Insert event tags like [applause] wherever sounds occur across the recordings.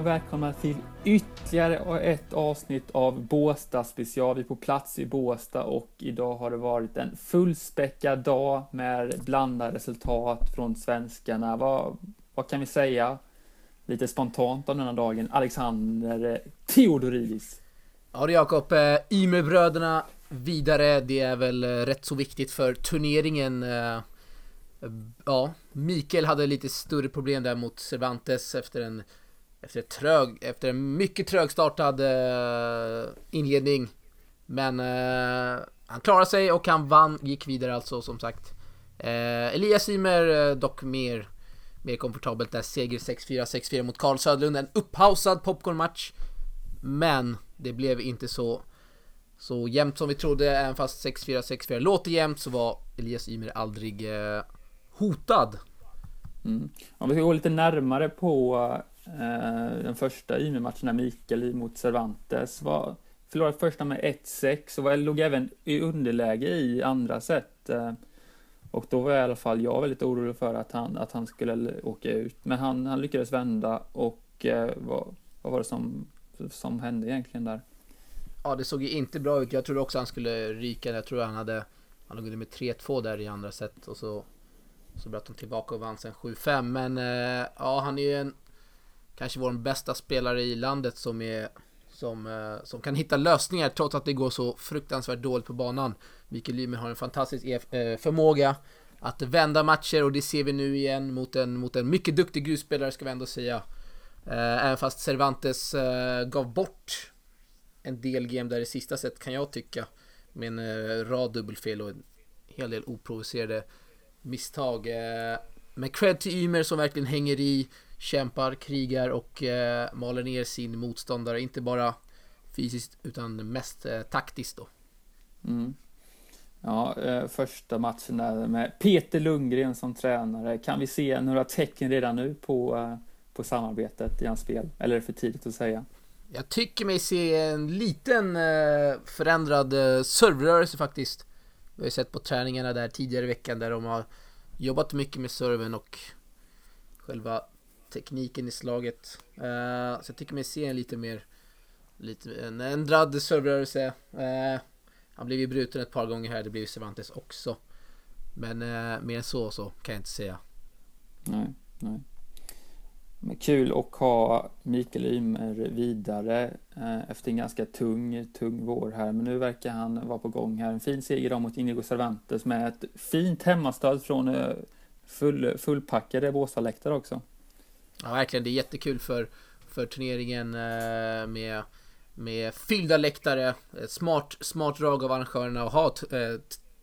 och välkomna till ytterligare ett avsnitt av Båstad special. Vi är på plats i Båstad och idag har det varit en fullspäckad dag med blandade resultat från svenskarna. Vad, vad kan vi säga lite spontant om denna dagen? Alexander Theodoridis. Ja du Jakob, eh, Ymerbröderna vidare, det är väl eh, rätt så viktigt för turneringen. Eh, ja, Mikael hade lite större problem där mot Cervantes efter en efter, ett trög, efter en mycket trögstartad eh, inledning. Men eh, han klarade sig och han vann, gick vidare alltså som sagt. Eh, Elias Ymer eh, dock mer, mer komfortabelt där, seger 6-4, 6-4 mot Karl Söderlund, En upphausad popcornmatch. Men det blev inte så, så jämnt som vi trodde, även fast 6-4, 6-4 låter jämnt så var Elias Ymer aldrig eh, hotad. Mm. Om vi ska gå lite närmare på Eh, den första Ymer-matchen, när Mikael mot Cervantes, var, förlorade första med 1-6 och var, låg även i underläge i andra set. Eh, och då var i alla fall jag väldigt orolig för att han, att han skulle åka ut. Men han, han lyckades vända och eh, vad, vad var det som, som hände egentligen där? Ja, det såg ju inte bra ut. Jag trodde också han skulle ryka. Jag tror han hade, han låg med 3-2 där i andra set och så så bröt de tillbaka och vann sen 7-5. Men ja, han är ju en kanske vår bästa spelare i landet som är som, eh, som kan hitta lösningar trots att det går så fruktansvärt dåligt på banan. Mikael Ymer har en fantastisk e, eh, förmåga att vända matcher och det ser vi nu igen mot en, mot en mycket duktig grusspelare ska vi ändå säga. Eh, även fast Cervantes gav bort en del game där i sista set kan jag tycka. Med en rad dubbelfel och en hel del oprovocerade misstag. Men cred till Ymer som verkligen hänger i, kämpar, krigar och eh, maler ner sin motståndare. Inte bara fysiskt utan mest eh, taktiskt då. Mm. Ja, första matchen där med Peter Lundgren som tränare. Kan vi se några tecken redan nu på, på samarbetet i hans spel? Eller är det för tidigt att säga? Jag tycker mig se en liten förändrad servrörelse faktiskt. Vi har ju sett på träningarna där tidigare i veckan där de har jobbat mycket med serven och själva tekniken i slaget. Uh, så jag tycker mig se en lite mer, lite, en ändrad serverrörelse. Uh, han blev ju bruten ett par gånger här, det blev ju Cervantes också. Men uh, mer än så så kan jag inte säga. Nej, nej. Men kul att ha Mikael Ymer vidare eh, efter en ganska tung, tung vår här. Men nu verkar han vara på gång här. En fin seger då mot Inigo Cervantes med ett fint hemmastöd från eh, full, fullpackade Båstadläktare också. Ja, verkligen. Det är jättekul för, för turneringen eh, med, med fyllda läktare. Eh, smart, smart drag av arrangörerna att ha eh,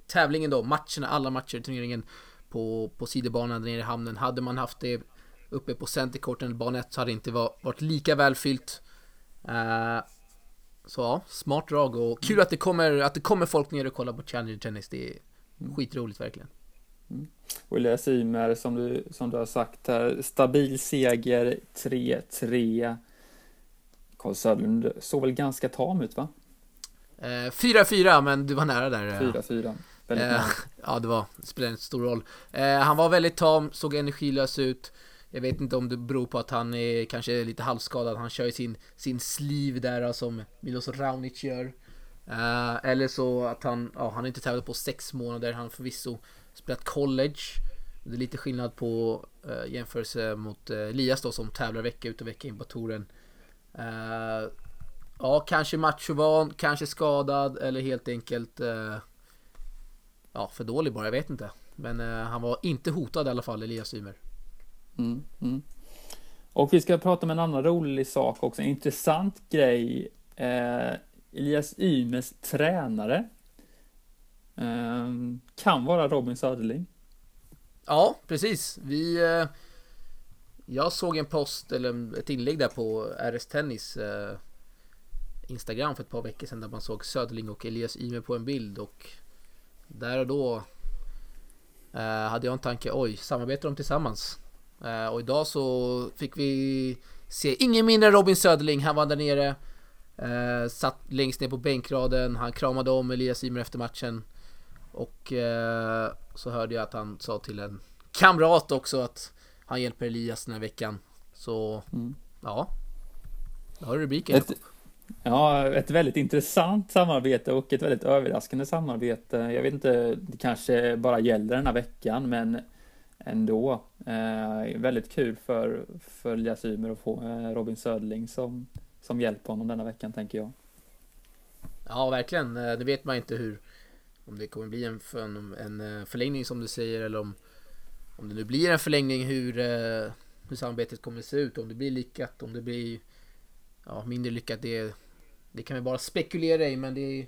tävlingen då, matcherna, alla matcher i turneringen på, på sidobanan nere i hamnen. Hade man haft det uppe på centerkorten, bana 1 så hade det inte varit lika välfyllt. Så ja, smart drag och kul att det kommer, att det kommer folk ner och kollar på Challenger Tennis. Det är skitroligt verkligen. Mm. Och Elias Ymer, som du, som du har sagt här, stabil seger 3-3. Karl Söderlund såg väl ganska tam ut va? 4-4 uh, men du var nära där. 4-4. Uh, [laughs] ja, det var, det spelade en stor roll. Han var väldigt tam, såg energilös ut. Jag vet inte om det beror på att han är kanske lite halvskadad. Han kör ju sin, sin sleeve där som Milos Raonic gör. Eller så att han, ja, han har inte tävlat på sex månader. Han förvisso spelat college. Det är lite skillnad på uh, jämförelse mot uh, Elias då som tävlar vecka ut och vecka in på touren. Uh, ja, kanske machovan, kanske skadad eller helt enkelt ja, för dålig bara, jag vet inte. Men han var inte hotad i alla fall, Elias Ymer. Mm, mm. Och vi ska prata om en annan rolig sak också, en intressant grej. Eh, Elias Ymers tränare Ehm, kan vara Robin Söderling. Ja, precis. Vi... Eh, jag såg en post, eller ett inlägg där på RS Tennis eh, Instagram för ett par veckor sedan där man såg Söderling och Elias Ymer på en bild och där och då eh, hade jag en tanke, oj, samarbetar de tillsammans? Och idag så fick vi se ingen mindre än Robin Söderling. Han var där nere. Satt längst ner på bänkraden. Han kramade om Elias Ymer efter matchen. Och uh, så hörde jag att han sa till en kamrat också att han hjälper Elias den här veckan. Så mm. Ja. Då har du rubriken. Ett, ja, ett väldigt intressant samarbete och ett väldigt överraskande samarbete. Jag vet inte, det kanske bara gäller den här veckan, men ändå. Eh, väldigt kul för, för Elias Ymer att få eh, Robin Söderling som, som hjälper honom denna veckan, tänker jag. Ja, verkligen. Eh, det vet man inte hur, om det kommer bli en, en, en förlängning som du säger, eller om, om det nu blir en förlängning, hur, eh, hur samarbetet kommer att se ut. Om det blir lyckat, om det blir ja, mindre lyckat, det, det kan vi bara spekulera i, men det är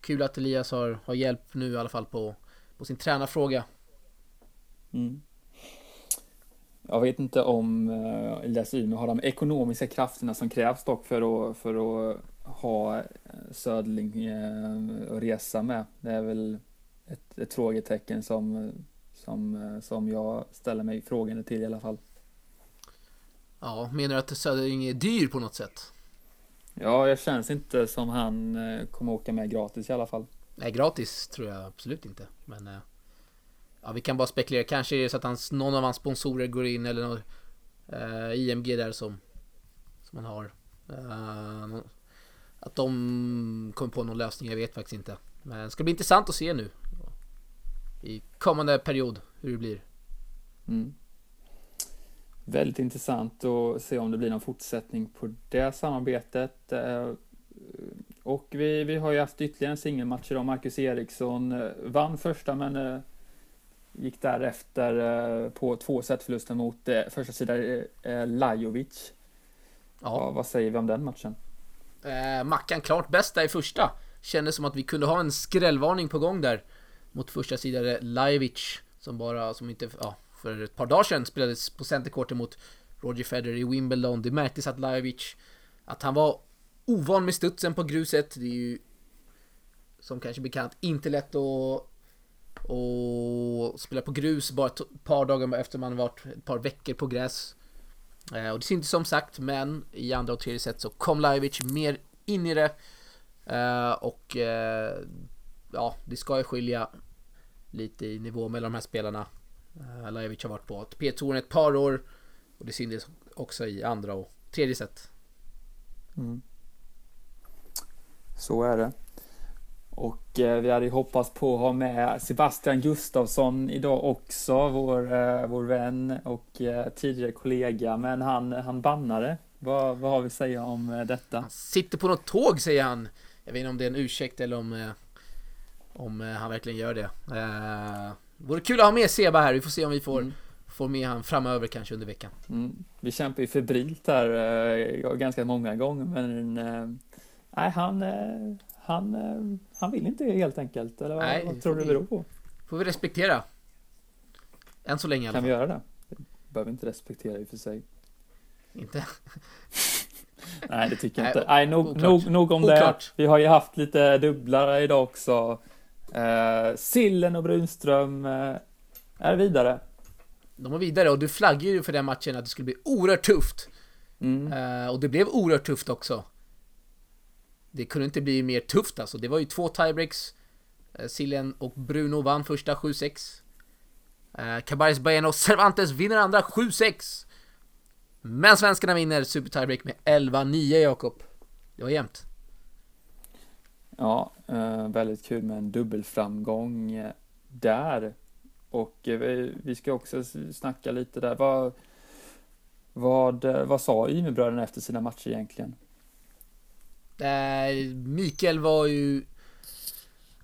kul att Elias har, har hjälp nu i alla fall på, på sin tränarfråga. Mm. Jag vet inte om eh, Elias Ymer har de ekonomiska krafterna som krävs dock för att, för att ha eh, Södling uh, att resa med. Det är väl ett, ett frågetecken som, som, som jag ställer mig frågande till i alla fall. Ja, menar du att Söderling är dyr på något sätt? Ja, jag känns inte som han kommer åka med gratis i alla fall. Nej, gratis tror jag absolut inte. Men Ja, vi kan bara spekulera. Kanske är det så att hans, någon av hans sponsorer går in eller någon, eh, IMG där som, som han har. Eh, att de kommer på någon lösning, jag vet faktiskt inte. Men det ska bli intressant att se nu. I kommande period hur det blir. Mm. Väldigt intressant att se om det blir någon fortsättning på det samarbetet. Eh, och vi, vi har ju haft ytterligare en singelmatch idag. Marcus Eriksson eh, vann första men eh, Gick därefter på två setförluster mot första sidan Lajovic. Ja. ja. Vad säger vi om den matchen? Eh, Mackan klart bäst där i första. Kändes som att vi kunde ha en skrällvarning på gång där. Mot första sidan Lajovic. Som bara, som inte, ja, för ett par dagar sedan spelades på centerkorten mot Roger Federer i Wimbledon. Det märktes att Lajovic, att han var ovan med studsen på gruset. Det är ju som kanske bekant inte lätt att och spela på grus bara ett par dagar efter man varit ett par veckor på gräs. Eh, och det syntes som sagt, men i andra och tredje set så kom Lajovic mer in i det. Eh, och eh, ja, det ska ju skilja lite i nivå mellan de här spelarna. Lajovic har varit på P-touren ett par år och det syntes också i andra och tredje set. Mm. Så är det. Och eh, vi hade ju hoppats på att ha med Sebastian Gustafsson idag också, vår, eh, vår vän och eh, tidigare kollega, men han, han bannade. Vad, vad har vi att säga om detta? Han sitter på något tåg säger han. Jag vet inte om det är en ursäkt eller om, om han verkligen gör det. Eh, vore kul att ha med Seba här, vi får se om vi får, mm. får med han framöver kanske under veckan. Mm. Vi kämpar ju febrilt här eh, ganska många gånger, men nej, han han, eh, han vill inte helt enkelt. Eller vad, Nej, vad tror du det beror på? Får vi respektera. Än så länge i alla Kan vi göra det? Det behöver inte respektera i och för sig. Inte? [laughs] Nej, det tycker jag inte. Nej, nog, nog, nog om Oklart. det. Vi har ju haft lite dubblar idag också. Eh, Sillen och Brunström eh, är vidare. De var vidare och du flaggade ju för den matchen att det skulle bli oerhört tufft. Mm. Eh, och det blev oerhört tufft också. Det kunde inte bli mer tufft alltså. Det var ju två tiebreaks. Eh, Sillen och Bruno vann första 7-6. Eh, Cabarres Baena och Cervantes vinner andra 7-6. Men svenskarna vinner super tiebreak med 11-9 Jakob. Det var jämnt. Ja, eh, väldigt kul med en dubbelframgång eh, där. Och vi, vi ska också snacka lite där. Vad, vad, vad sa Ymerbröderna efter sina matcher egentligen? Eh, Mikael var ju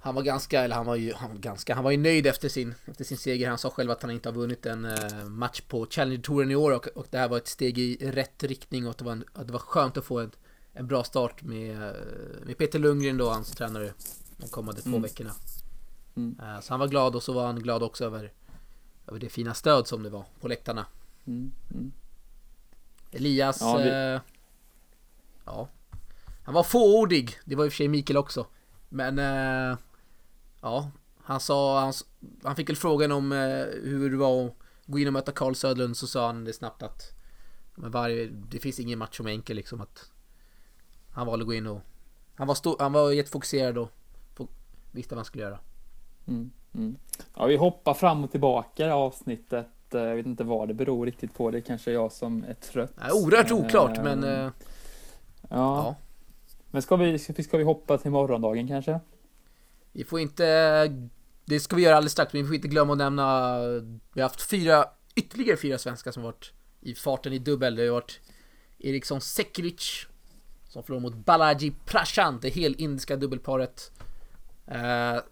han var ganska, eller han var ju, han var ganska, han var ju nöjd efter sin, efter sin seger. Han sa själv att han inte har vunnit en eh, match på Challenger-touren i år och, och det här var ett steg i rätt riktning och att det var, en, att det var skönt att få en, en bra start med, med Peter Lundgren då, hans tränare, de kommande två mm. veckorna. Mm. Eh, så han var glad och så var han glad också över, över det fina stöd som det var på läktarna. Mm. mm. Elias, ja, vi... eh, ja han var fåordig, det var i och för sig Mikael också. Men, eh, ja, han sa, han, han fick väl frågan om eh, hur det var att gå in och möta Carl Södlund, så sa han det snabbt att men varje, det finns ingen match som är enkel liksom att han valde att gå in och han var, stor, han var jättefokuserad och visste vad han skulle göra. Mm, mm. Ja, vi hoppar fram och tillbaka i avsnittet Eh, jag vet inte vad det beror riktigt på. Det är kanske jag som är trött. Nej, oerhört oklart, men... Eh, eh, Ja. ja. Men ska vi, ska, vi- hoppa till morgondagen kanske? Vi får inte... Det ska vi göra alldeles strax, men vi får inte glömma att nämna... Vi har haft fyra, ytterligare fyra svenskar som varit i farten i dubbel. Det har varit Eriksson Sekiric som förlorade mot Balaji Prashant, det helindiska dubbelparet. Eh,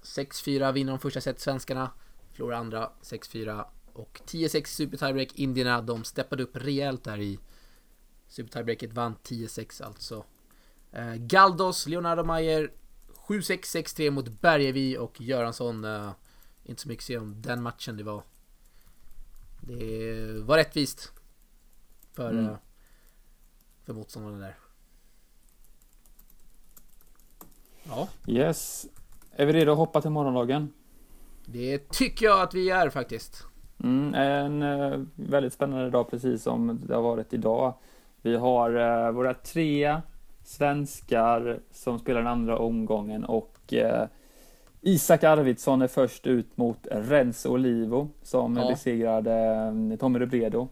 6-4 vinner de första set svenskarna, förlorar andra 6-4 och 10-6 super tiebreak. Indierna, de steppade upp rejält där i super tiebreaket, vann 10-6 alltså. Eh, Galdos, Leonardo Mayer 7-6, 6-3 mot Bergevi och Göransson. eh, inte så mycket att säga om den matchen. Det var... Det var rättvist. För, Mm. eh, för motståndarna där. Ja, Yes. Är vi redo att hoppa till morgondagen? det tycker jag att vi är faktiskt. Mm, en eh, väldigt spännande dag precis som det har varit idag. Vi har eh, våra tre svenskar som spelar den andra omgången och eh, Isak Arvidsson är först ut mot Renzo Olivo som Ja. besegrade eh, Tommy Robredo.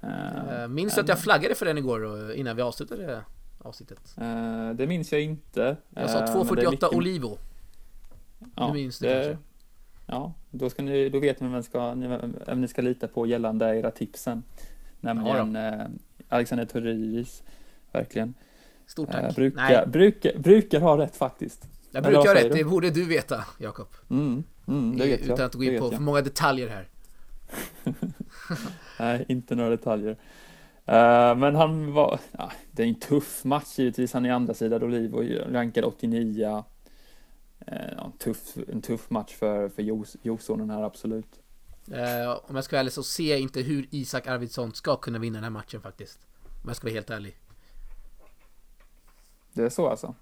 Eh, Eh, Minns du att jag flaggade för den igår eh, innan vi avslutade avsnittet? eh, det minns jag inte. Jag sa Eh, men det är 2.48 mycket- Olivo. Ja, du minns det kanske? Ja, då, ska ni, då vet ni vem, ska, ni- vem ni ska lita på gällande era tipsen. Nämligen eh, Alexander Turidis. Verkligen. Stort Eh, tack. brukar, Nej, brukar, brukar ha rätt faktiskt. jag brukar ha rätt. du? Det borde du veta, Jakob. Mm, mm, det vet jag. Utan att gå in på jag. för många detaljer här. [laughs] Nej, inte några detaljer. Eh, men han var, ja, det är en tuff match givetvis. Han är andra sidan Olivo, rankad 89. Eh, ja, en, tuff, en tuff match för, för Jos- Josonen här, absolut. Eh, om jag ska vara ärlig så ser jag inte hur Isak Arvidsson ska kunna vinna den här matchen faktiskt. Om jag ska vara helt ärlig. Det är så alltså?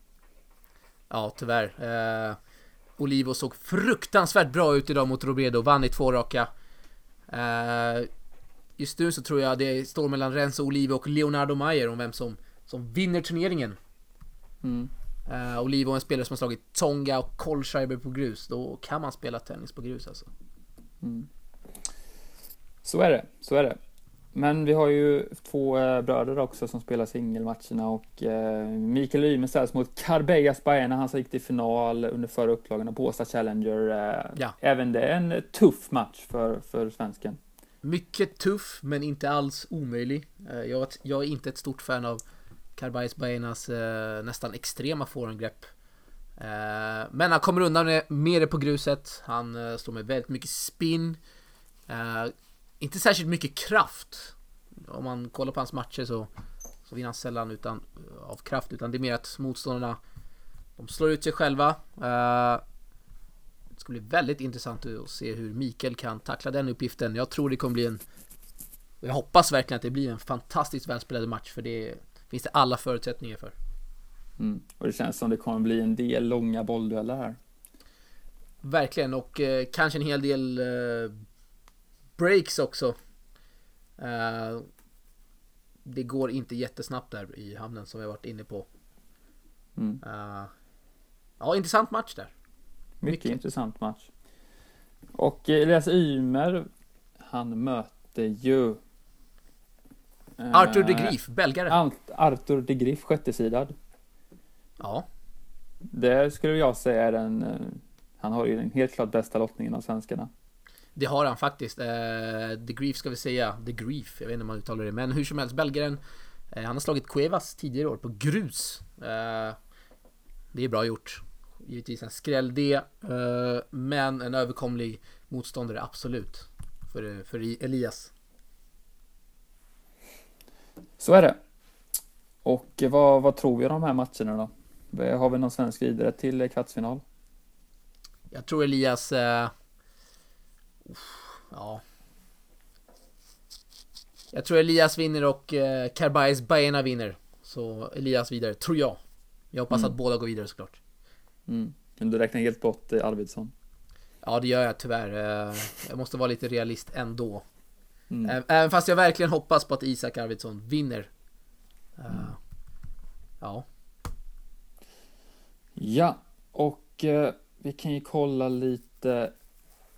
Ja, tyvärr. Eh, Olivo såg fruktansvärt bra ut idag mot Robredo, vann i två raka. Eh, just nu så tror jag det står mellan Renzo Olivo och Leonardo Mayer om vem som, som vinner turneringen. Mm. Eh, Olivo är en spelare som har slagit Tonga och Kohlschreiber på grus. Då kan man spela tennis på grus alltså. Mm. Så är det, så är det. Men vi har ju två eh, bröder också som spelar singelmatcherna och eh, Mikael Ymer ställs mot Carbejas Baena, han som gick till final under förra upplagan av Båstad Challenger. Eh, Ja. Även det är en tuff match för, för svensken. Mycket tuff, men inte alls omöjlig. Jag, jag är inte ett stort fan av Carbajs Baenas nästan extrema forehandgrepp. Eh, men han kommer undan med, det på gruset. Han står med väldigt mycket spin. Eh, inte särskilt mycket kraft. Om man kollar på hans matcher så, så vinner han sällan utan, av kraft. Utan det är mer att motståndarna de slår ut sig själva. Eh, det ska bli väldigt intressant att se hur Mikael kan tackla den uppgiften. Jag tror det kommer bli en... Jag hoppas verkligen att det blir en fantastiskt välspelad match för det finns det alla förutsättningar för. Mm. Och det känns som det kommer bli en del långa bolldueller här. Verkligen och eh, kanske en hel del eh, breaks också. Eh, det går inte jättesnabbt där i hamnen som vi har varit inne på. Mm. Eh, ja, intressant match där. Mycket, Mycket. intressant match. Och eh, Elias Ymer, han möter ju Arthur de Grief, belgare. Art- Arthur de Grief, sjättesidad. Ja, Det skulle jag säga är den, han har ju den helt klart bästa lottningen av svenskarna. Det har han faktiskt. Eh, the Grief ska vi säga. The Grief, jag vet inte om man uttalar det. Men hur som helst, belgaren. Eh, han har slagit Cuevas tidigare år på grus. Eh, det är bra gjort. Givetvis en skräll det. Eh, men en överkomlig motståndare, absolut. För, för Elias. Så är det. Och eh, vad, vad tror vi om de här matcherna då? Eh, Har vi någon svensk vidare till eh, kvartsfinal? Jag tror Elias... Ja. Jag tror Elias vinner och eh, Carbajs Baena vinner. Så Elias vidare, tror jag. Jag hoppas Mm. att båda går vidare såklart. Mm. Men du räknar helt bort eh, Arvidsson? Ja, det gör jag tyvärr. Eh, Jag måste vara lite realist ändå. Mm. Även fast jag verkligen hoppas på att Isak Arvidsson vinner. Eh, Ja, Ja, och eh, vi kan ju kolla lite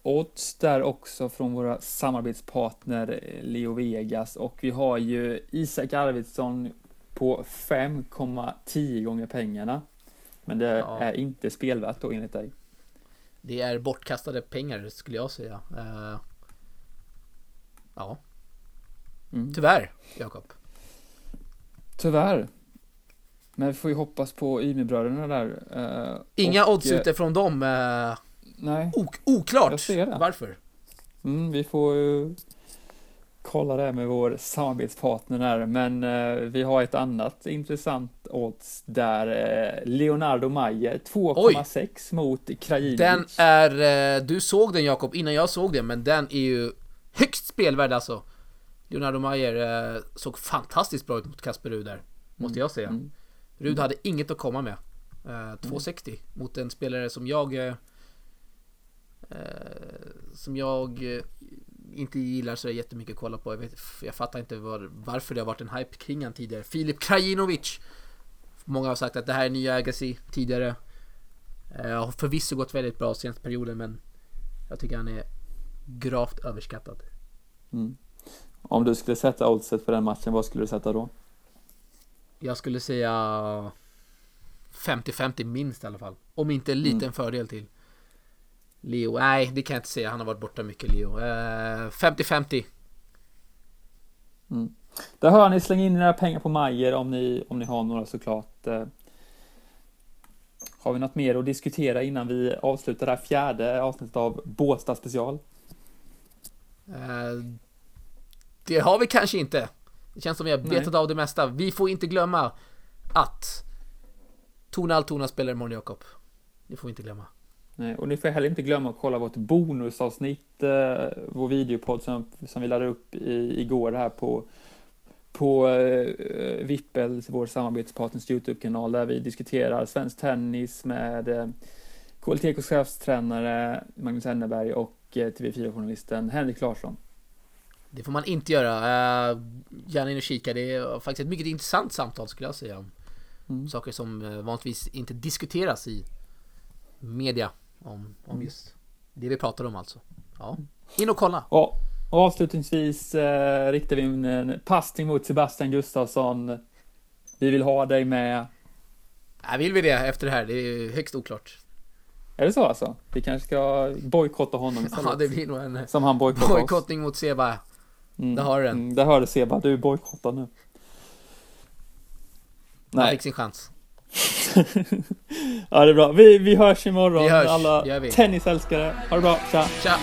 odds där också från våra samarbetspartner eh, Leo Vegas och vi har ju Isak Arvidsson på 5,10 gånger pengarna. Men det Ja. är inte spelvärt då enligt dig. Det är bortkastade pengar skulle jag säga. Eh, ja, Mm. tyvärr Jakob. Tyvärr. Men vi får ju hoppas på Ymerbröderna där. eh, Inga och, odds eh, ute från dem. Eh, Nej, ok- oklart Jag ser det. varför. mm, vi får ju kolla det med vår samarbetspartner där. Men eh, vi har ett annat intressant odds där. Eh, Leonardo Mayer 2,6 mot Krajinovic. Den är, eh, du såg den Jakob innan jag såg den, men den är ju högst spelvärd alltså. Leonardo Mayer eh, såg fantastiskt bra ut mot Kasper Rud där, måste jag säga. Mm. Rud hade inget att komma med. Eh, 2,60 mot en spelare som jag eh, eh, som jag eh, inte gillar så jättemycket att kolla på. Jag, vet, jag fattar inte var, varför det har varit en hype kring han tidigare. Filip Krajinovic. Många har sagt att det här är nya Agassi tidigare. Eh, har förvisso gått väldigt bra senaste perioden men jag tycker han är gravt överskattad. Mm. Om du skulle sätta oddset för den matchen, vad skulle du sätta då? Jag skulle säga 50-50 minst i alla fall. Om inte en liten fördel till. Leo, nej det kan jag inte säga. Han har varit borta mycket Leo. Eh, 50-50. Där hör ni, släng in era pengar på Majer om ni, om ni har några såklart. Eh, Har vi något mer att diskutera innan vi avslutar det här fjärde avsnittet av Båstad special? Eh, det har vi kanske inte. Det känns som vi har Nej. betat av det mesta. Vi får inte glömma att Tona Altona spelar imorgon Jakob. Det får vi inte glömma. Och ni får heller inte glömma att kolla vårt bonusavsnitt, eh, vår videopodd som, som vi laddade upp i, igår här på, på eh, Vippels, vår samarbetspartners YouTube-kanal, där vi diskuterar svensk tennis med eh, KLTKs chefstränare Magnus Henneberg och eh, TV4-journalisten Henrik Larsson. Det får man inte göra. Uh, gärna in och kika. Det är faktiskt ett mycket intressant samtal skulle jag säga. Om Mm. saker som eh, vanligtvis inte diskuteras i media. Om, om Mm. just det vi pratar om alltså. Ja. In och kolla. Och, och avslutningsvis eh, riktar vi en, en passning mot Sebastian Gustafsson. Vi vill ha dig med. Äh, vill vi det efter det här? Det är högst oklart. Är det så alltså? Vi kanske ska bojkotta honom [laughs] istället. Ja, det blir nog en eh, Som han bojkottar bojkottning mot Seba. Mm. Där har du den. Mm, där har du Seba, du är bojkottad nu. Han Nej. fick sin chans. [laughs] ja, det är bra. Vi, vi hörs imorgon, Vi hörs, alla tennisälskare. Ha det bra, tja! Tja!